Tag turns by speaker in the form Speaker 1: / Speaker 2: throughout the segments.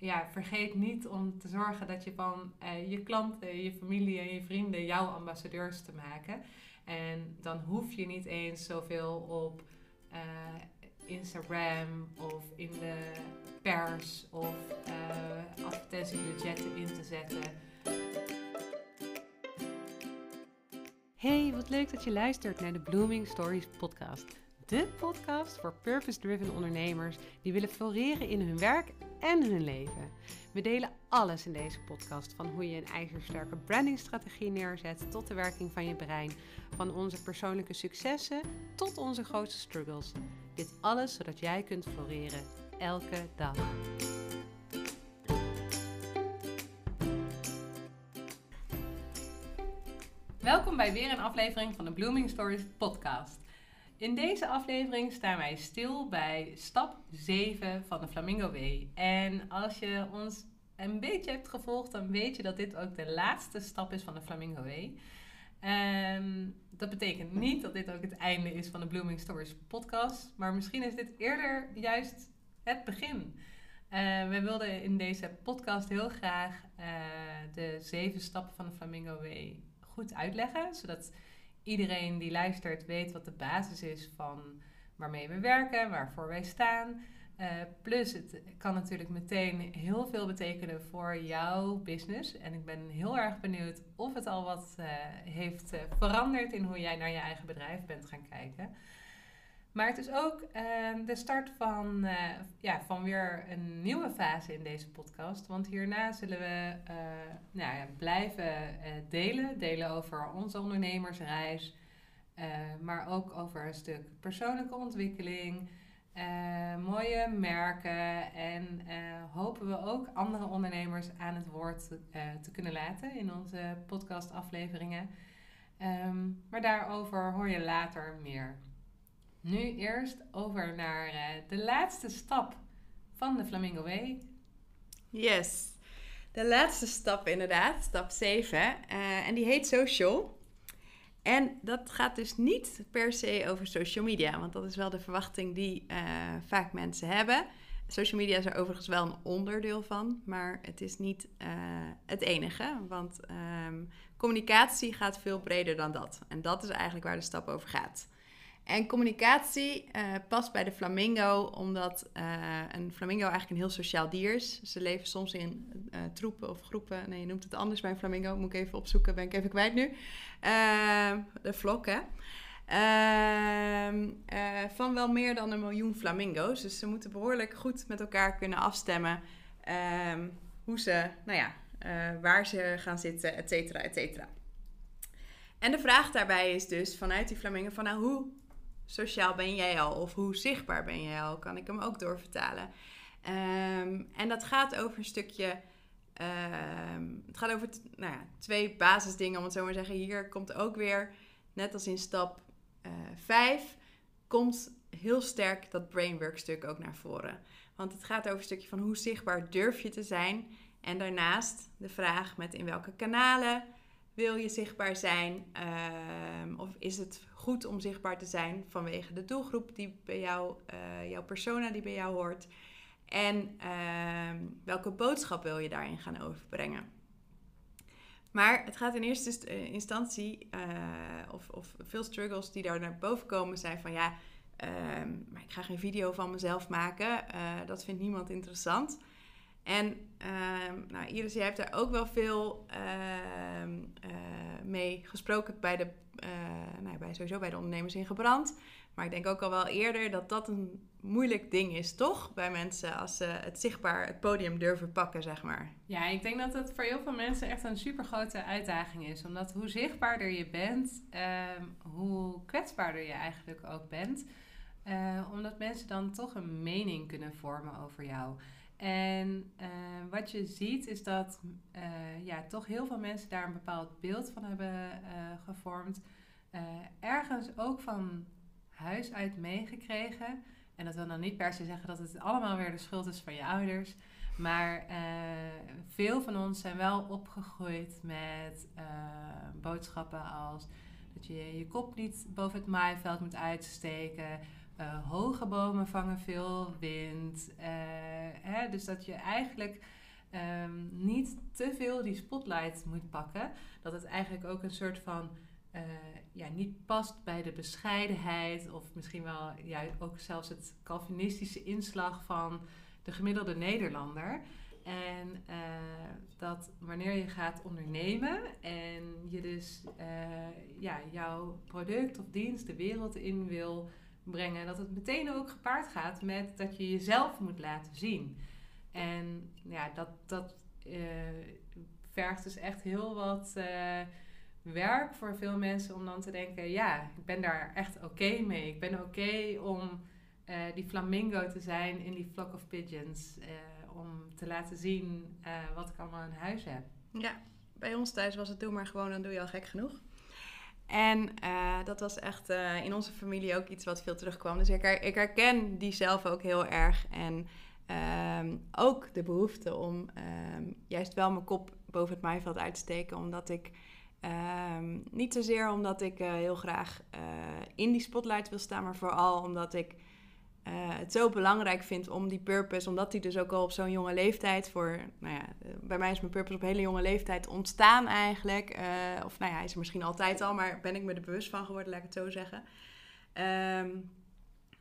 Speaker 1: ja, vergeet niet om te zorgen dat je van eh, je klanten, je familie en je vrienden jouw ambassadeurs te maken. En dan hoef je niet eens zoveel op uh, Instagram of in de pers of uh, advertentiebudgetten in te zetten. Hey, wat leuk dat je luistert naar de Blooming Stories podcast. De podcast voor purpose-driven ondernemers die willen floreren in hun werk en hun leven. We delen alles in deze podcast, van hoe je een ijzersterke brandingstrategie neerzet tot de werking van je brein, van onze persoonlijke successen tot onze grootste struggles. Dit alles zodat jij kunt floreren elke dag. Welkom bij weer een aflevering van de Blooming Stories podcast. In deze aflevering staan wij stil bij stap 7 van de Flamingo Way. En als je ons een beetje hebt gevolgd, dan weet je dat dit ook de laatste stap is van de Flamingo Way. Um, dat betekent niet dat dit ook het einde is van de Blooming Stories podcast, maar misschien is dit eerder juist het begin. Uh, we wilden in deze podcast heel graag uh, de zeven stappen van de Flamingo Way goed uitleggen, zodat iedereen die luistert weet wat de basis is van waarmee we werken, waarvoor wij staan. Uh, plus, het kan natuurlijk meteen heel veel betekenen voor jouw business. En ik ben heel erg benieuwd of het al wat uh, heeft uh, veranderd in hoe jij naar je eigen bedrijf bent gaan kijken. Maar het is ook ehm, de start van, ja, van weer een nieuwe fase in deze podcast. Want hierna zullen we nou ja, blijven delen. Delen over onze ondernemersreis. maar ook over een stuk persoonlijke ontwikkeling. mooie merken en hopen we ook andere ondernemers aan het woord te kunnen laten in onze podcastafleveringen. Um, maar daarover hoor je later meer. Nu eerst over naar uh, de laatste stap van de Flamingo Way.
Speaker 2: Yes, de laatste stap inderdaad, stap 7. Uh, en die heet social. En dat gaat dus niet per se over social media, want dat is wel de verwachting die uh, vaak mensen hebben. Social media is er overigens wel een onderdeel van, maar het is niet het enige. Want um, communicatie gaat veel breder dan dat. En dat is eigenlijk waar de stap over gaat. En communicatie uh, past bij de flamingo, omdat uh, een flamingo eigenlijk een heel sociaal dier is. Ze leven soms in uh, troepen of groepen. Nee, je noemt het anders bij een flamingo. Moet ik even opzoeken, ben ik even kwijt nu. de vlok, hè. Ehm, van wel meer dan een miljoen flamingo's. Dus ze moeten behoorlijk goed met elkaar kunnen afstemmen. Ehm, hoe ze, nou ja, waar ze gaan zitten, et cetera, et cetera. En de vraag daarbij is dus vanuit die flamingo van nou, hoe sociaal ben jij al? Of hoe zichtbaar ben jij al? Kan ik hem ook doorvertalen. Um, en dat gaat over een stukje. Um, het gaat over nou ja, twee basisdingen, om het zo maar zeggen. Hier komt ook weer, net als in stap 5, uh, komt heel sterk dat brainwork stuk ook naar voren. Want het gaat over een stukje van hoe zichtbaar durf je te zijn. En daarnaast de vraag met in welke kanalen wil je zichtbaar zijn? Um, of is het goed om zichtbaar te zijn vanwege de doelgroep die bij jou, uh, jouw persona die bij jou hoort? En uh, welke boodschap wil je daarin gaan overbrengen? Maar het gaat in eerste eh, instantie, uh, of, of veel struggles die daar naar boven komen, zijn van ja, ehm, maar ik ga geen video van mezelf maken. dat vindt niemand interessant. En uh, nou, Iris, jij hebt daar ook wel veel uh, uh, mee gesproken bij, de, eh, nou, bij, sowieso bij de ondernemers in gebrand. Maar ik denk ook al wel eerder dat dat een moeilijk ding is, toch? Bij mensen als ze het zichtbaar, het podium durven pakken, zeg maar.
Speaker 1: Ja, ik denk dat het voor heel veel mensen echt een super grote uitdaging is. Omdat hoe zichtbaarder je bent, ehm, hoe kwetsbaarder je eigenlijk ook bent. Eh, omdat mensen dan toch een mening kunnen vormen over jou. En uh, wat je ziet is dat uh, ja, toch heel veel mensen daar een bepaald beeld van hebben uh, gevormd. ergens ook van huis uit meegekregen. En dat wil dan niet per se zeggen dat het allemaal weer de schuld is van je ouders. Maar veel van ons zijn wel opgegroeid met boodschappen als dat je je kop niet boven het maaiveld moet uitsteken Uh, hoge bomen vangen veel wind. Uh, hè, dus dat je eigenlijk um, niet te veel die spotlight moet pakken. Dat het eigenlijk ook een soort van uh, ja, niet past bij de bescheidenheid. Of misschien wel ja, ook zelfs het Calvinistische inslag van de gemiddelde Nederlander. En dat wanneer je gaat ondernemen en je dus ja, jouw product of dienst de wereld in wil brengen, dat het meteen ook gepaard gaat met dat je jezelf moet laten zien. En ja, dat, dat uh, vergt dus echt heel wat werk voor veel mensen om dan te denken: ja, ik ben daar echt oké mee. Ik ben oké om die flamingo te zijn in die flock of pigeons om te laten zien wat ik allemaal in huis heb.
Speaker 2: Ja, bij ons thuis was het doe maar gewoon, dan doe je al gek genoeg. En uh, dat was echt uh, in onze familie ook iets wat veel terugkwam. Dus ik, ik herken die zelf ook heel erg. En um, ook de behoefte om um, juist wel mijn kop boven het maaiveld uit te steken. Omdat ik um, niet zozeer omdat ik heel graag in die spotlight wil staan, maar vooral omdat ik uh, het zo belangrijk vind om die purpose, omdat die dus ook al op zo'n jonge leeftijd voor, nou ja, eh, bij mij is mijn purpose op hele jonge leeftijd ontstaan eigenlijk. Uh, of nou ja, hij is er misschien altijd al, maar ben ik me er bewust van geworden, laat ik het zo zeggen. Um,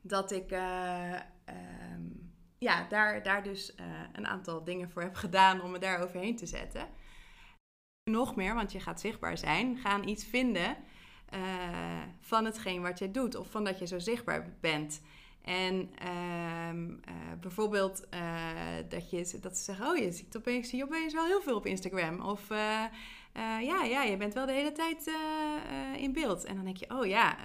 Speaker 2: dat ik um, ja, daar, daar dus een aantal dingen voor heb gedaan om me daar overheen te zetten. Nog meer, want je gaat zichtbaar zijn, gaan iets vinden van hetgeen wat je doet of van dat je zo zichtbaar bent. En um, uh, bijvoorbeeld uh, dat, je, dat ze zeggen, oh je ziet opeens, zie je opeens wel heel veel op Instagram. Of uh, ja, ja, je bent wel de hele tijd in beeld. En dan denk je, oh ja,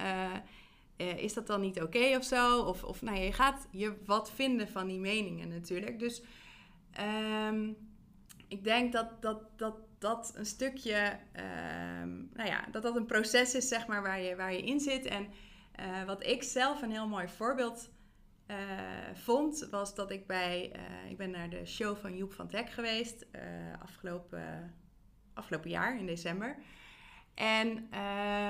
Speaker 2: is dat dan niet oké okay of zo? Of, of nou, je gaat je wat vinden van die meningen natuurlijk. Dus um, ik denk dat dat, dat, dat een stukje, um, nou ja, dat dat een proces is zeg maar waar je, waar je in zit. En uh, wat ik zelf een heel mooi voorbeeld uh, vond, was dat ik bij. Uh, ik ben naar de show van Joep van Teck geweest afgelopen, afgelopen jaar in december. En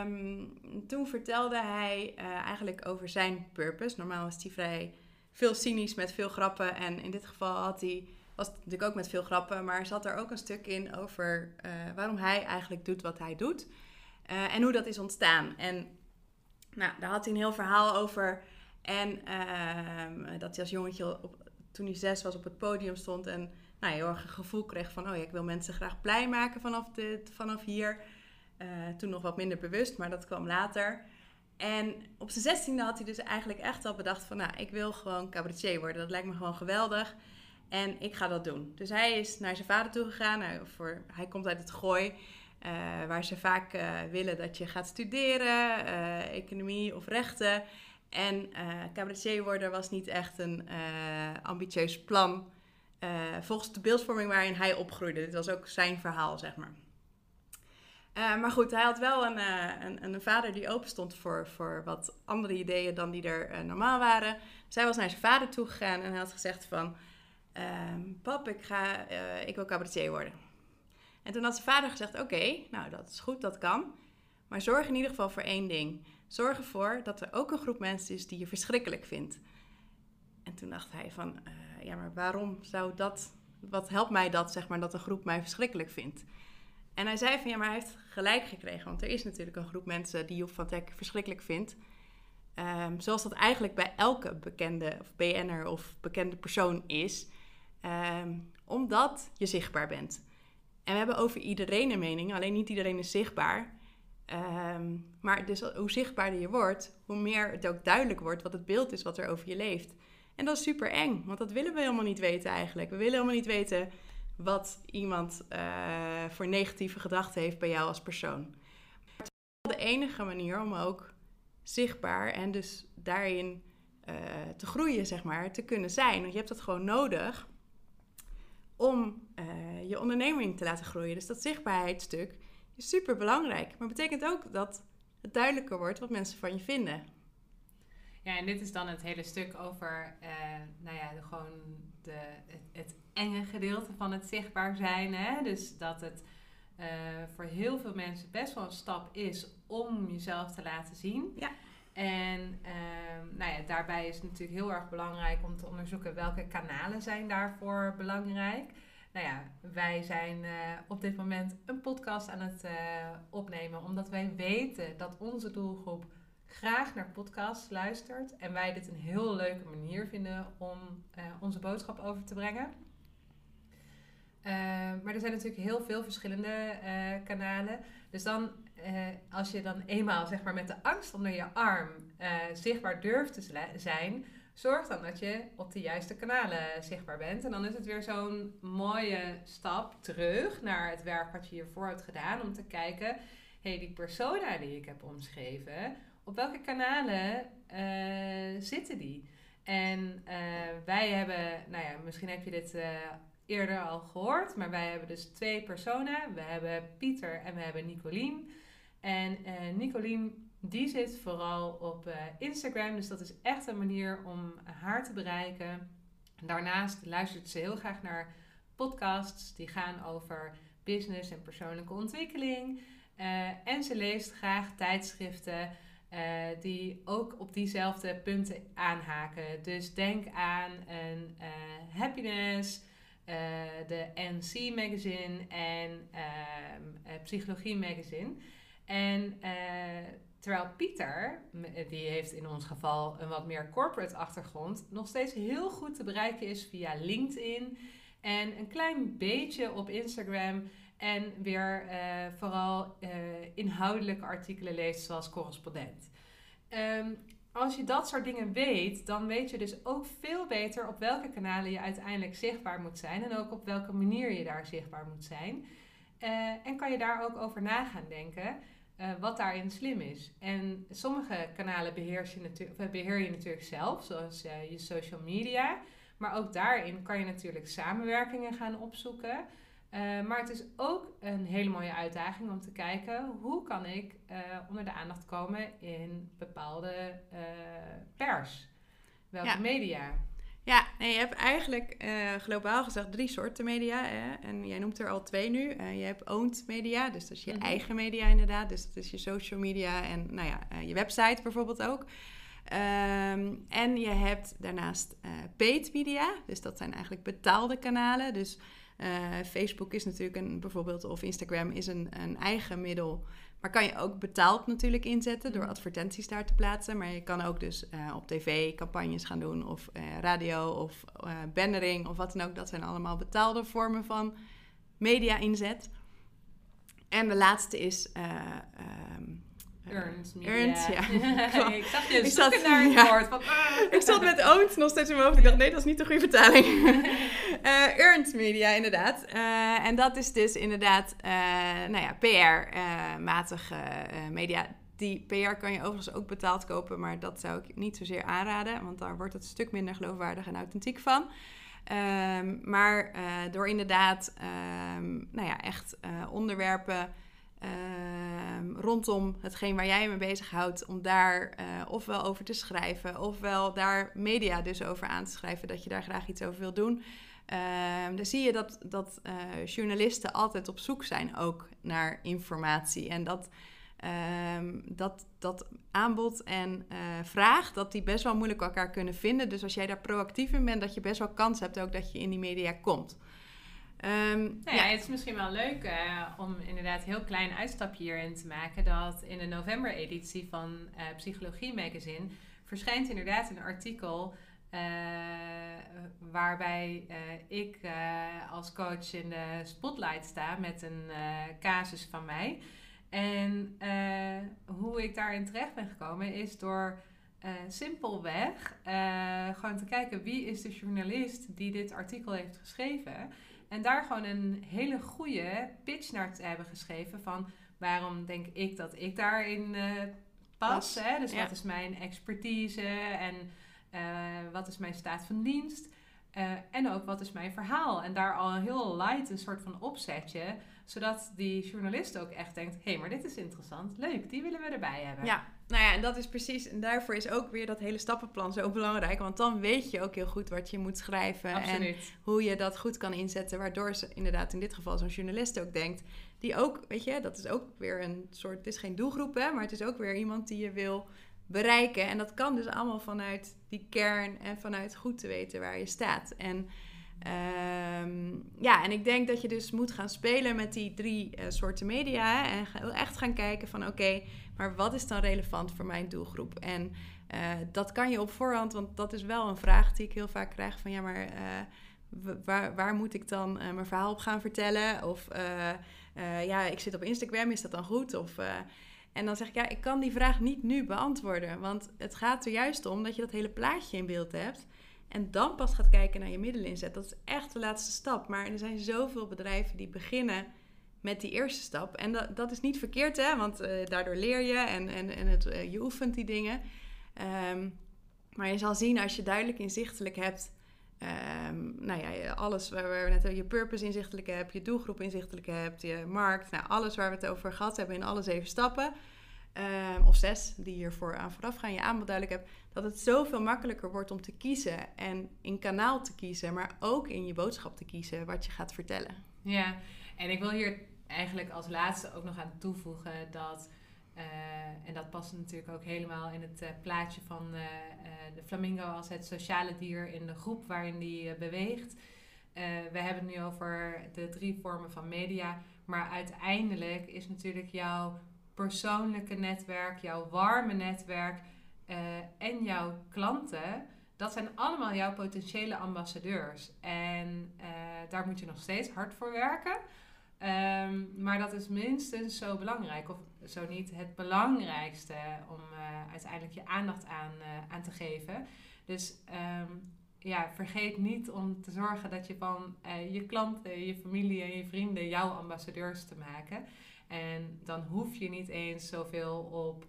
Speaker 2: um, toen vertelde hij eigenlijk over zijn purpose. Normaal was hij vrij veel cynisch met veel grappen. En in dit geval had hij, was het natuurlijk ook met veel grappen. Maar zat er ook een stuk in over waarom hij eigenlijk doet wat hij doet. en hoe dat is ontstaan. En nou, daar had hij een heel verhaal over. En uh, dat hij als jongetje, op, toen hij zes was, op het podium stond. En nou, heel erg een gevoel kreeg van: oh ja, ik wil mensen graag blij maken vanaf, dit, vanaf hier. Uh, toen nog wat minder bewust, maar dat kwam later. En op zijn zestiende had hij dus eigenlijk echt al bedacht van... nou, ik wil gewoon cabaretier worden. Dat lijkt me gewoon geweldig. En ik ga dat doen. Dus hij is naar zijn vader toe gegaan. Voor, hij komt uit het Gooi. Uh, waar ze vaak uh, willen dat je gaat studeren, uh, economie of rechten. En cabaretier worden was niet echt een ambitieus plan volgens de beeldvorming waarin hij opgroeide. Dit was ook zijn verhaal, zeg maar. maar goed, hij had wel een, een, een, vader die open stond voor, voor wat andere ideeën dan die er normaal waren. Dus hij was naar zijn vader toegegaan en hij had gezegd van... Ehm, pap, ik, ga, ik wil cabaretier worden. En toen had zijn vader gezegd: Oké, nou dat is goed, dat kan. Maar zorg in ieder geval voor één ding. Zorg ervoor dat er ook een groep mensen is die je verschrikkelijk vindt. En toen dacht hij van, uh, ja, maar waarom zou dat, wat helpt mij dat, zeg maar, dat een groep mij verschrikkelijk vindt? En hij zei van, ja, maar hij heeft gelijk gekregen, want er is natuurlijk een groep mensen die Joep van Teck verschrikkelijk vindt. Um, zoals dat eigenlijk bij elke bekende of BN'er of bekende persoon is. Um, omdat je zichtbaar bent. En we hebben over iedereen een mening, alleen niet iedereen is zichtbaar. Um, maar dus hoe zichtbaarder je wordt, hoe meer het ook duidelijk wordt wat het beeld is wat er over je leeft. En dat is super eng, want dat willen we helemaal niet weten eigenlijk. We willen helemaal niet weten wat iemand uh, voor negatieve gedachten heeft bij jou als persoon. Het is de enige manier om ook zichtbaar en dus daarin uh, te groeien, zeg maar, te kunnen zijn. Want je hebt dat gewoon nodig om uh, je onderneming te laten groeien. Dus dat zichtbaarheidsstuk is super belangrijk. Maar betekent ook dat het duidelijker wordt wat mensen van je vinden.
Speaker 1: Ja, en dit is dan het hele stuk over, uh, nou ja, de, gewoon de, het, het, enge gedeelte van het zichtbaar zijn. Hè? Dus dat het uh, voor heel veel mensen best wel een stap is om jezelf te laten zien.
Speaker 2: Ja.
Speaker 1: En ehm, nou ja, daarbij is het natuurlijk heel erg belangrijk om te onderzoeken welke kanalen zijn daarvoor belangrijk. Nou ja, wij zijn eh, op dit moment een podcast aan het uh, opnemen, omdat wij weten dat onze doelgroep graag naar podcasts luistert. En wij dit een heel leuke manier vinden om uh, onze boodschap over te brengen. maar er zijn natuurlijk heel veel verschillende kanalen. Dus dan, als je dan eenmaal zeg maar, met de angst onder je arm zichtbaar durft te zijn, zorg dan dat je op de juiste kanalen zichtbaar bent. En dan is het weer zo'n mooie stap terug naar het werk wat je hiervoor hebt gedaan. Om te kijken, hey, die persona die ik heb omschreven, op welke kanalen uh, zitten die? En wij hebben, nou ja, misschien heb je dit eerder al gehoord, maar wij hebben dus twee personen. We hebben Pieter en we hebben Nicolien. En Nicolien die zit vooral op uh, Instagram, dus dat is echt een manier om haar te bereiken. Daarnaast luistert ze heel graag naar podcasts die gaan over business en persoonlijke ontwikkeling. Uh, en ze leest graag tijdschriften uh, die ook op diezelfde punten aanhaken. Dus denk aan een happiness, de NC magazine en ehm, psychologie magazine. En Terwijl Pieter, eh, die heeft in ons geval een wat meer corporate achtergrond, nog steeds heel goed te bereiken is via LinkedIn en een klein beetje op Instagram. En weer uh, vooral uh, inhoudelijke artikelen leest, zoals correspondent. Um, als je dat soort dingen weet, dan weet je dus ook veel beter op welke kanalen je uiteindelijk zichtbaar moet zijn. En ook op welke manier je daar zichtbaar moet zijn. Uh, en kan je daar ook over na gaan denken. Uh, wat daarin slim is. En sommige kanalen beheer je, natuurlijk, beheer je natuurlijk zelf, zoals uh, je social media. Maar ook daarin kan je natuurlijk samenwerkingen gaan opzoeken. Maar het is ook een hele mooie uitdaging om te kijken hoe kan ik onder de aandacht komen in bepaalde pers. Welke ja. media?
Speaker 2: Ja, nee, je hebt eigenlijk uh, globaal gezegd drie soorten media. Hè? En jij noemt er al twee nu. Uh, je hebt owned media, dus dat is je mm -hmm. eigen media inderdaad. Dus dat is je social media en nou ja, uh, je website bijvoorbeeld ook. Um, en je hebt daarnaast paid media, dus dat zijn eigenlijk betaalde kanalen. Dus Facebook is natuurlijk een, bijvoorbeeld, of Instagram is een, een eigen middel maar kan je ook betaald natuurlijk inzetten door mhm. advertenties daar te plaatsen. Maar je kan ook dus uh, op tv campagnes gaan doen of uh, radio of uh, bannering of wat dan ook. Dat zijn allemaal betaalde vormen van media inzet. En de laatste is um,
Speaker 1: Earned
Speaker 2: Earned, ja.
Speaker 1: ik zag je zat, naar het ja. woord. Van,
Speaker 2: ah. Ik zat met owned nog steeds in mijn hoofd. Ik dacht, nee, dat is niet de goede vertaling. uh, earned media, inderdaad. Uh, en dat is dus inderdaad, uh, nou ja, PR-matige media. Die PR kan je overigens ook betaald kopen, maar dat zou ik niet zozeer aanraden. Want daar wordt het een stuk minder geloofwaardig en authentiek van. Um, maar door inderdaad, um, nou ja, echt onderwerpen uh, rondom hetgeen waar jij je mee bezighoudt, om daar uh, ofwel over te schrijven, ofwel daar media dus over aan te schrijven, dat je daar graag iets over wil doen. Uh, dan zie je dat, dat uh, journalisten altijd op zoek zijn ook naar informatie. En dat, ehm, dat, dat aanbod en uh, vraag, dat die best wel moeilijk elkaar kunnen vinden. Dus als jij daar proactief in bent, dat je best wel kans hebt ook dat je in die media komt.
Speaker 1: Um, nou ja, het is misschien wel leuk uh, om inderdaad een heel klein uitstapje hierin te maken. Dat in de november-editie van uh, Psychologie Magazine verschijnt inderdaad een artikel. Uh, waarbij ik als coach in de spotlight sta met een casus van mij. En hoe ik daarin terecht ben gekomen is door simpelweg gewoon te kijken wie is de journalist die dit artikel heeft geschreven. En daar gewoon een hele goede pitch naar te hebben geschreven van waarom denk ik dat ik daarin uh, pas. Hè? Dus wat is mijn expertise en uh, wat is mijn staat van dienst. Uh, en ook wat is mijn verhaal. En daar al heel light een soort van opzetje. Zodat die journalist ook echt denkt: hé, hey, maar dit is interessant. Leuk, die willen we erbij hebben.
Speaker 2: Ja, nou ja, en dat is precies. En daarvoor is ook weer dat hele stappenplan zo belangrijk. Want dan weet je ook heel goed wat je moet schrijven. Absoluut. En hoe je dat goed kan inzetten. Waardoor ze inderdaad in dit geval zo'n journalist ook denkt. Die ook, weet je, dat is ook weer een soort. Het is geen doelgroep, hè, maar het is ook weer iemand die je wil bereiken. En dat kan dus allemaal vanuit die kern en vanuit goed te weten waar je staat. En ehm, ja, en ik denk dat je dus moet gaan spelen met die drie uh, soorten media. Hè, en echt gaan kijken van oké, maar wat is dan relevant voor mijn doelgroep? En uh, dat kan je op voorhand, want dat is wel een vraag die ik heel vaak krijg van ja, maar uh, waar, waar moet ik dan mijn verhaal op gaan vertellen? Of ja, ik zit op Instagram, is dat dan goed? Of en dan zeg ik, ja, ik kan die vraag niet nu beantwoorden. Want het gaat er juist om dat je dat hele plaatje in beeld hebt. En dan pas gaat kijken naar je middeleninzet. Dat is echt de laatste stap. Maar er zijn zoveel bedrijven die beginnen met die eerste stap. En dat, dat is niet verkeerd, hè? Want uh, daardoor leer je en, en, en het, uh, je oefent die dingen. Um, maar je zal zien als je duidelijk inzichtelijk hebt Um, nou ja, alles waar we net je purpose inzichtelijk hebt, je doelgroep inzichtelijk hebt, je markt, nou, alles waar we het over gehad hebben in alle zeven stappen, um, of zes die hiervoor aan vooraf gaan, je aanbod duidelijk hebt, dat het zoveel makkelijker wordt om te kiezen en in kanaal te kiezen, maar ook in je boodschap te kiezen wat je gaat vertellen.
Speaker 1: Ja, en ik wil hier eigenlijk als laatste ook nog aan toevoegen dat uh, en dat past natuurlijk ook helemaal in het uh, plaatje van uh, de flamingo als het sociale dier in de groep waarin die beweegt. we hebben het nu over de drie vormen van media, maar uiteindelijk is natuurlijk jouw persoonlijke netwerk, jouw warme netwerk en jouw klanten, dat zijn allemaal jouw potentiële ambassadeurs. En daar moet je nog steeds hard voor werken. Um, maar dat is minstens zo belangrijk, of zo niet het belangrijkste om uh, uiteindelijk je aandacht aan, aan te geven. Dus um, ja, vergeet niet om te zorgen dat je van je klanten, je familie en je vrienden jouw ambassadeurs te maken. En dan hoef je niet eens zoveel op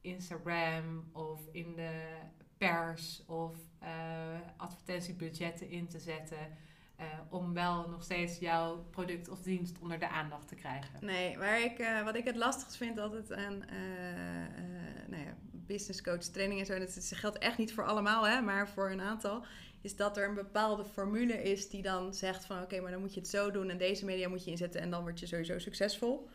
Speaker 1: Instagram of in de pers of advertentiebudgetten in te zetten. Uh, om wel nog steeds jouw product of dienst onder de aandacht te krijgen.
Speaker 2: Nee, waar ik, wat ik het lastigst vind altijd aan nou ja, business coach training en zo, dat geldt echt niet voor allemaal, hè, maar voor een aantal, is dat er een bepaalde formule is die dan zegt van oké, maar dan moet je het zo doen en deze media moet je inzetten en dan word je sowieso succesvol.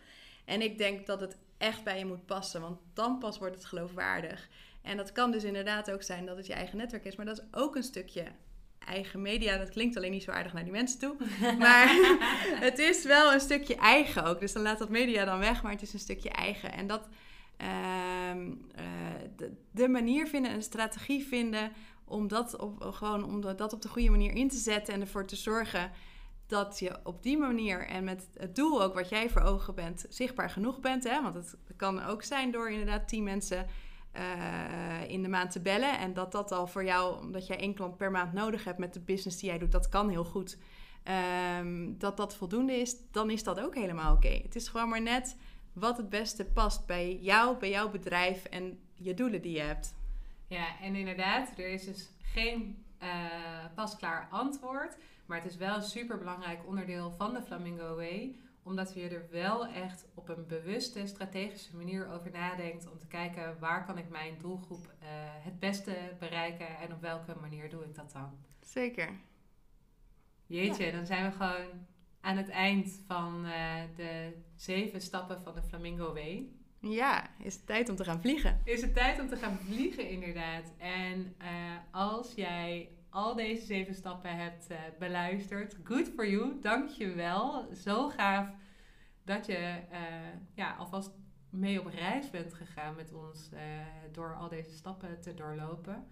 Speaker 2: En ik denk dat het echt bij je moet passen, want dan pas wordt het geloofwaardig. En dat kan dus inderdaad ook zijn dat het je eigen netwerk is, maar dat is ook een stukje eigen media. Dat klinkt alleen niet zo aardig naar die mensen toe. Maar het is wel een stukje eigen ook. Dus dan laat dat media dan weg, maar het is een stukje eigen. En dat uh, de, de, manier vinden, een strategie vinden om dat op, gewoon om dat op de goede manier in te zetten en ervoor te zorgen dat je op die manier en met het doel ook wat jij voor ogen bent, zichtbaar genoeg bent. Hè? Want het kan ook zijn door inderdaad tien mensen uh, in de maand te bellen. En dat dat al voor jou, omdat jij één klant per maand nodig hebt met de business die jij doet, dat kan heel goed. Um, dat dat voldoende is, dan is dat ook helemaal oké. Het is gewoon maar net wat het beste past bij jou, bij jouw bedrijf en je doelen die je hebt.
Speaker 1: Ja, en inderdaad, er is dus geen uh, pasklaar antwoord. Maar het is wel een super belangrijk onderdeel van de Flamingo Way omdat je er wel echt op een bewuste, strategische manier over nadenkt. Om te kijken waar kan ik mijn doelgroep uh, het beste bereiken en op welke manier doe ik dat dan.
Speaker 2: Zeker.
Speaker 1: Jeetje, ja. dan zijn we gewoon aan het eind van uh, de zeven stappen van de Flamingo Way.
Speaker 2: Ja, is het tijd om te gaan vliegen.
Speaker 1: Is het tijd om te gaan vliegen, inderdaad. En uh, als jij al deze zeven stappen hebt uh, beluisterd. Good for you, dank je wel. Zo gaaf dat je uh, ja, alvast mee op reis bent gegaan met ons door al deze stappen te doorlopen.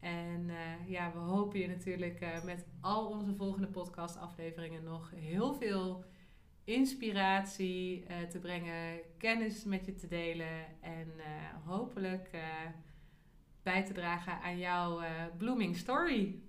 Speaker 1: En ja, we hopen je natuurlijk met al onze volgende podcastafleveringen nog heel veel inspiratie te brengen, kennis met je te delen en hopelijk bij te dragen aan jouw blooming story.